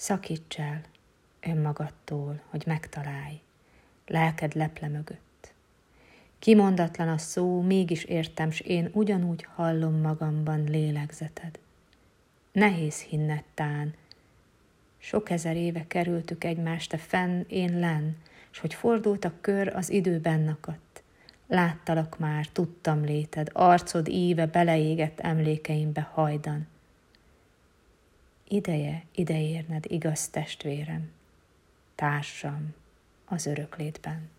Szakíts el önmagadtól, hogy megtalálj, lelked leple mögött. Kimondatlan a szó, mégis értem, s én ugyanúgy hallom magamban lélegzeted. Nehéz hinned tán, sok ezer éve kerültük egymást, te fenn, én len, s hogy fordult a kör, az időben nakadt. Láttalak már, tudtam léted, arcod íve beleégett emlékeimbe hajdan. Ideje, ide érned, igaz testvérem, társam az öröklétben.